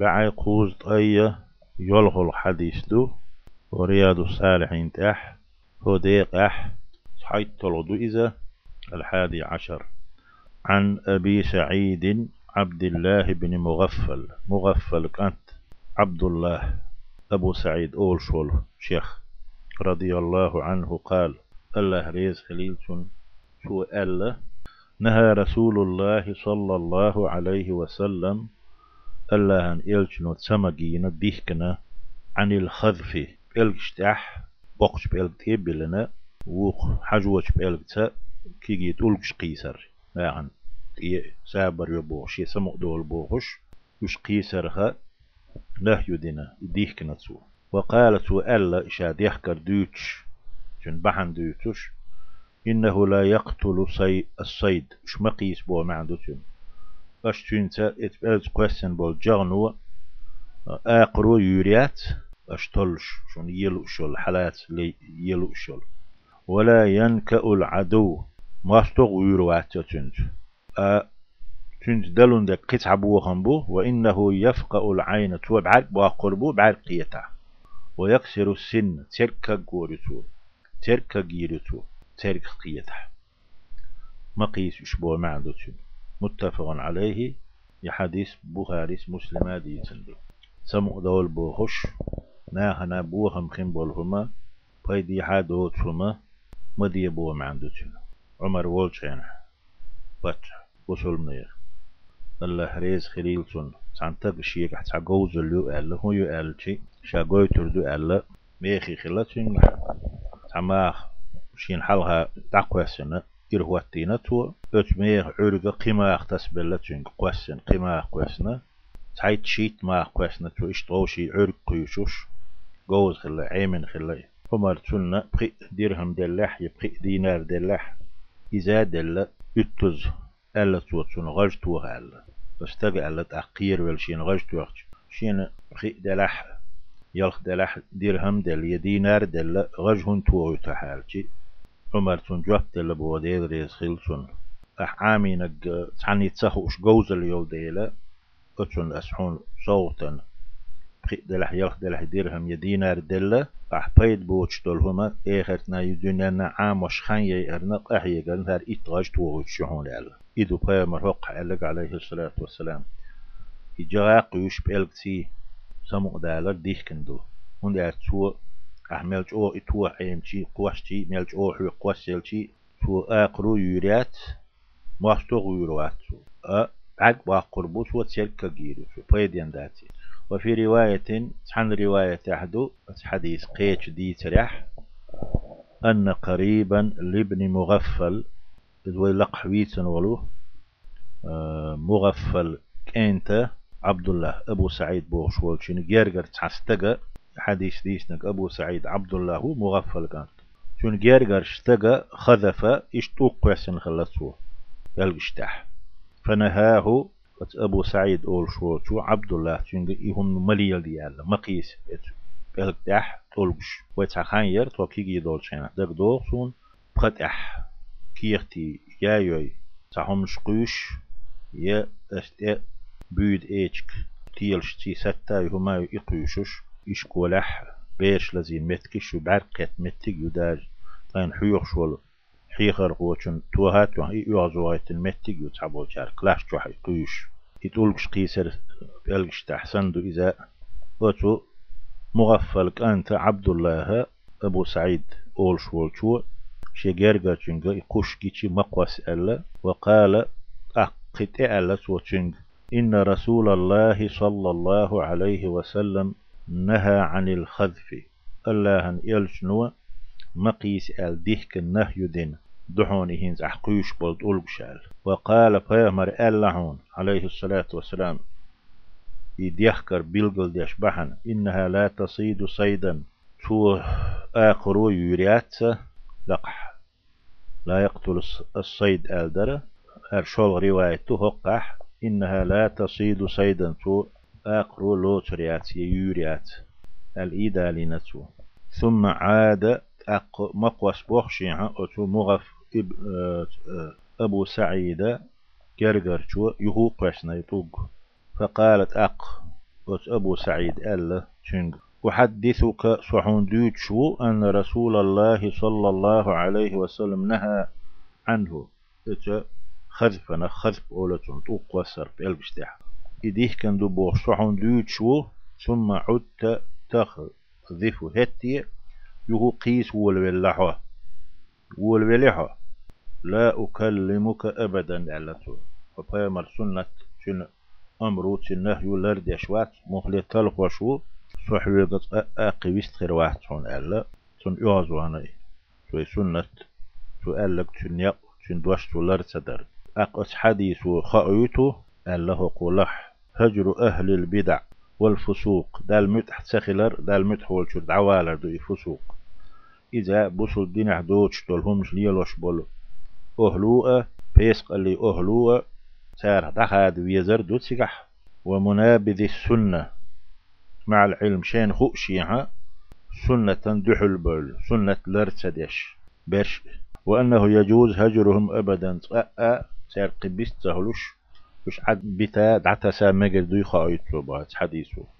بعي قوز طية يلغل حديث دو. ورياض الصالحين تح هديق أح. حيث طلعدو إذا. الحادي عشر. عن أبي سعيد عبد الله بن مغفل. مغفل كانت عبد الله. أبو سعيد أول شول شيخ. رضي الله عنه قال الله ريز خليل شو ألا. نهى رسول الله صلى الله عليه وسلم الله أن إلشنو تسمجينا ديكنا عن الخذف إلشتاح بقش بإلك بلنا وخ حجوش بإلك تا كيجي تولكش قيسر. يعني سابر يبوغش يسمو دول بوغش يش قيسرها له يدنا ديكنا تسو. وقالت وألا إشاد يحكر دوتش جن بحن دوتش إنه لا يقتل صي الصيد. مش مقيس بو معدوتون باش تنسى اتبالز قوسن بول جغنو آقرو يوريات باش تلش شون يلو شول حالات لي يلو شول ولا ينكأ العدو ما استغ يروات تنج تنج دلون دك قطع بوهم بو وإنه يفقأ العين تو بعد بو بعد قيتا ويكسر السن تركا قورتو تركا جيرتو ترك قيتا مقيس شبو معدوتون متفق عليه. يحديث بخاري مسلم سندو سمو دول بوخش. ناهنا بوهم خم بولهما بيدي حادو تهما مدي بو معندوتون عمر وولشين. بات وصل منير. الله ريز خليل سن. سانتق شيك حتى جوز اللو ألا هو يألتي شاقوي تردو ألا ميخي خلاتين. تما شين حالها تقوى سنة. إرهواتينا تو أتمير عرق قيمة أختس بلتين قوسن قيمة قوسنا تعيد شيت ما قوسنا تو إشتوشي عرق قيوشوش. جوز خلا عيمن خلا عمر تلنا بقي درهم دلح يبقي دينار دلح إذا دل اتز ألا توتسون غج توها ألا بس تبع ألا تأقير والشين غج توغج شين بقي دلح يلخ دلح درهم دل يدينار دل غج هن توغي تحالتي عمر تون جواب دل بوديل ريز خلصون أح عامينك تعني تسخوش جوز اليول ديلا أتون أسحون صوتا. دلح يلخ دلح درهم يدينار دلة. أح بيد بوش دولهما. إخرتنا يدنينا عام وشخان يأرنا أحيي قلن هار إتغاج توغج شحون لألا إدو بيا مرهق علق عليه الصلاة والسلام. إجاق يوش بألقتي سمو دالر ديح كندو. هون دار تو حوي قواسيلتي تو آقرو يوريات مواستو يوروات أ عق بيدين داتي وفي رواية عن رواية أحدو حديث قيش دي تريح أن قريبا لابن مغفل ذوي لقحويتن ولو مغفل كانت عبد الله أبو سعيد بوغشول شنو جيرجر تحستقى حديث ديسنك أبو سعيد عبد الله مغفل كانت شنو جيرجر اشتقى خذف إشتوق قوسن خلصوه يلقشتح فنهاه أبو سعيد أول شو شو عبد الله. تشنج يهم مليل ديال مقيس. بلك دح تولش ويتخان ير تو كيجي دول شينا. دك دول سون بقتح كيرتي يا يوي تهم شقوش يا است بود ايشك تيلش تي ستا يهما يقيشوش يشكولح بيش لزين متكش وبعرقت متك يدار تاين حيوخ شول حيخر قوچن توهات وهي يعزوات المتك يتعبول شارك لاش جوحي قيوش. يتولكش قيسر بيلكش تحسندو إذا. وتو مغفلك أنت عبد الله أبو سعيد أول شولشو شجرجا تشنجا يقوش كيتشي مقوس ألا وقال أقت ألا توتشنج إن رسول الله صلى الله عليه وسلم نهى عن الخذف. الله أن يلشنو مقيس ال ديك النهي دين دحوني هينز أحقيش بولد أولبشال. وقال فيامر اللعون عليه الصلاة والسلام. يديخكر بيلغل ديش بحن. إنها لا تصيد صيدا. تو آخر يريات. لقح. لا يقتل الصيد آلدر أرشول روايته هقح إنها لا تصيد صيدا. تو آخر لوتريات يوريات. الإيدالينة. ثم عاد أق مقوس بوخشيها أتو مغف آه، آه، أبو سعيد شو يهو قشنا يطوق. فقالت أق وس أبو سعيد ألا شنق أحدثك صحون أن رسول الله صلى الله عليه وسلم نهى عنه. خذفنا خذف أولتون توق وسر بألبشتح إديه كان دبوغ صحون دوتشو ثم عدت تخذف هتي. يهو قيس والولحو. والولحو. لا أكلمك أبدا على فبيمر سنة شن أمرو النهي لرد يشوات مخلي تلق وشو صحوي أقويست خير واحد شون ألا. شون يوازو هناي. شوي سنة. شن يق شن دوش شو لرد سدر. أقص حديث خأيوتو ألا قولح. هجر أهل البدع والفسوق. دال متح سخلر دال متح والشو دعوالر دو فسوق. إذا بوصل دين دوتش تولهمش ليلوش بولو. أهلوء بيسق اللي أهلوء سار دخاد ويزر دوت سيقح. ومنابذ السنة. مع العلم شين خؤشيها سنة دحل بول سنة لرتسدش برش وأنه يجوز هجرهم أبدا. أأ سار قبست سهلوش وش عد بتا دعتا سامجر خايت حديثه.